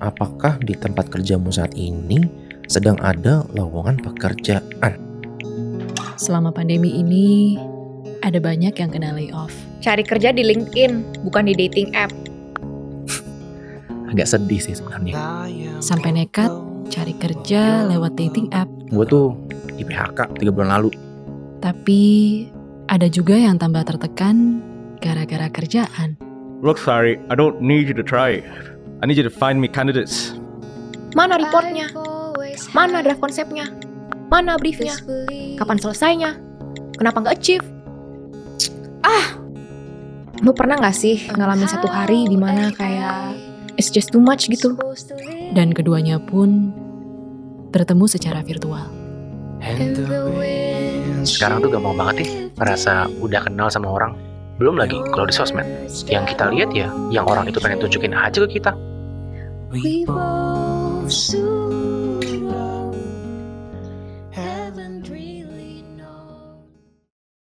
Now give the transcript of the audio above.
apakah di tempat kerjamu saat ini sedang ada lowongan pekerjaan? Selama pandemi ini, ada banyak yang kena layoff. Cari kerja di LinkedIn, bukan di dating app. Agak sedih sih sebenarnya. Sampai nekat cari kerja lewat dating app. Gue tuh di PHK 3 bulan lalu. Tapi ada juga yang tambah tertekan gara-gara kerjaan. Look, sorry, I don't need you to try. I need you to find me candidates. Mana reportnya? Mana draft konsepnya? Mana briefnya? Kapan selesainya? Kenapa nggak achieve? Ah, lu pernah nggak sih ngalamin satu hari di mana kayak it's just too much gitu? Dan keduanya pun bertemu secara virtual. Sekarang tuh gampang banget nih ngerasa udah kenal sama orang. Belum lagi kalau di sosmed. Yang kita lihat ya, yang orang itu pengen tunjukin aja ke kita.